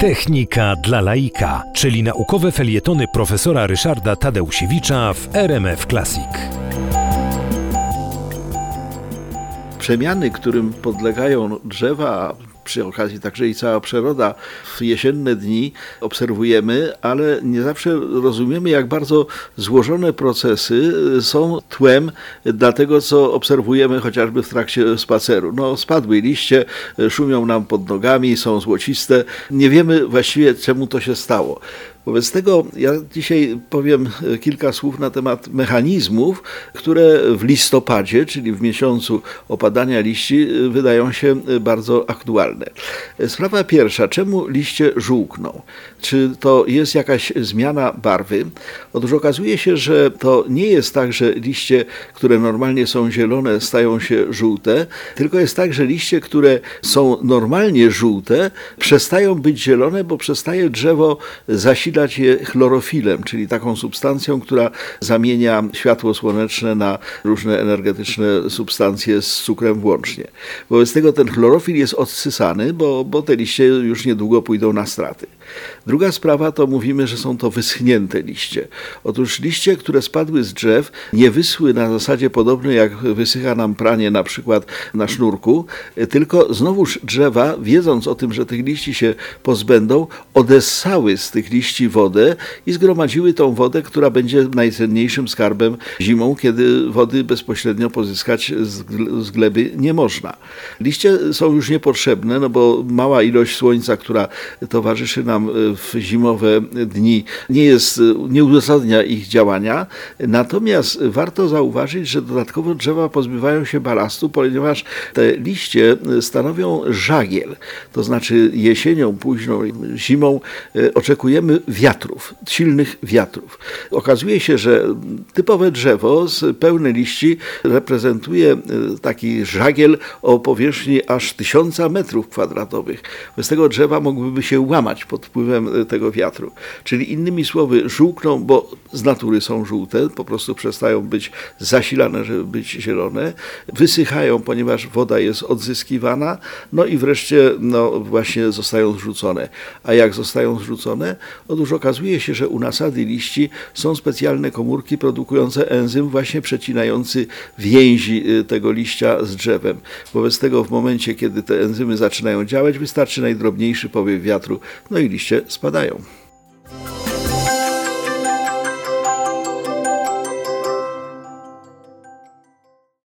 Technika dla laika, czyli naukowe felietony profesora Ryszarda Tadeusiewicza w RMF Classic. Przemiany, którym podlegają drzewa, przy okazji także i cała przyroda w jesienne dni obserwujemy, ale nie zawsze rozumiemy, jak bardzo złożone procesy są tłem dla tego, co obserwujemy chociażby w trakcie spaceru. No, spadły liście, szumią nam pod nogami, są złociste. Nie wiemy właściwie, czemu to się stało. Wobec tego ja dzisiaj powiem kilka słów na temat mechanizmów, które w listopadzie, czyli w miesiącu opadania liści, wydają się bardzo aktualne. Sprawa pierwsza, czemu liście żółkną? Czy to jest jakaś zmiana barwy? Otóż okazuje się, że to nie jest tak, że liście, które normalnie są zielone, stają się żółte, tylko jest tak, że liście, które są normalnie żółte, przestają być zielone, bo przestaje drzewo zasilać zasilać je chlorofilem, czyli taką substancją, która zamienia światło słoneczne na różne energetyczne substancje z cukrem włącznie. Wobec tego ten chlorofil jest odsysany, bo, bo te liście już niedługo pójdą na straty. Druga sprawa to mówimy, że są to wyschnięte liście. Otóż liście, które spadły z drzew, nie wyschły na zasadzie podobnej jak wysycha nam pranie na przykład na sznurku, tylko znowuż drzewa, wiedząc o tym, że tych liści się pozbędą, odessały z tych liści wodę i zgromadziły tą wodę, która będzie najcenniejszym skarbem zimą, kiedy wody bezpośrednio pozyskać z gleby nie można. Liście są już niepotrzebne, no bo mała ilość słońca, która towarzyszy nam w zimowe dni, nie jest, nie uzasadnia ich działania. Natomiast warto zauważyć, że dodatkowo drzewa pozbywają się balastu, ponieważ te liście stanowią żagiel. To znaczy jesienią, późną zimą e, oczekujemy wiatrów, silnych wiatrów. Okazuje się, że typowe drzewo z pełne liści reprezentuje e, taki żagiel o powierzchni aż tysiąca metrów kwadratowych. Bez tego drzewa mogłyby się łamać pod wpływem e, tego wiatru. Czyli innymi słowy żółkną, bo z natury są żółte, po prostu przestają być zasilane, żeby być zielone, wysychają, ponieważ woda jest odzyskiwana, no i wreszcie no, właśnie zostają zrzucone. A jak zostają zrzucone? Okazuje się, że u nasady liści są specjalne komórki produkujące enzym właśnie przecinający więzi y, tego liścia z drzewem. Wobec tego w momencie, kiedy te enzymy zaczynają działać, wystarczy najdrobniejszy powiew wiatru, no i liście spadają.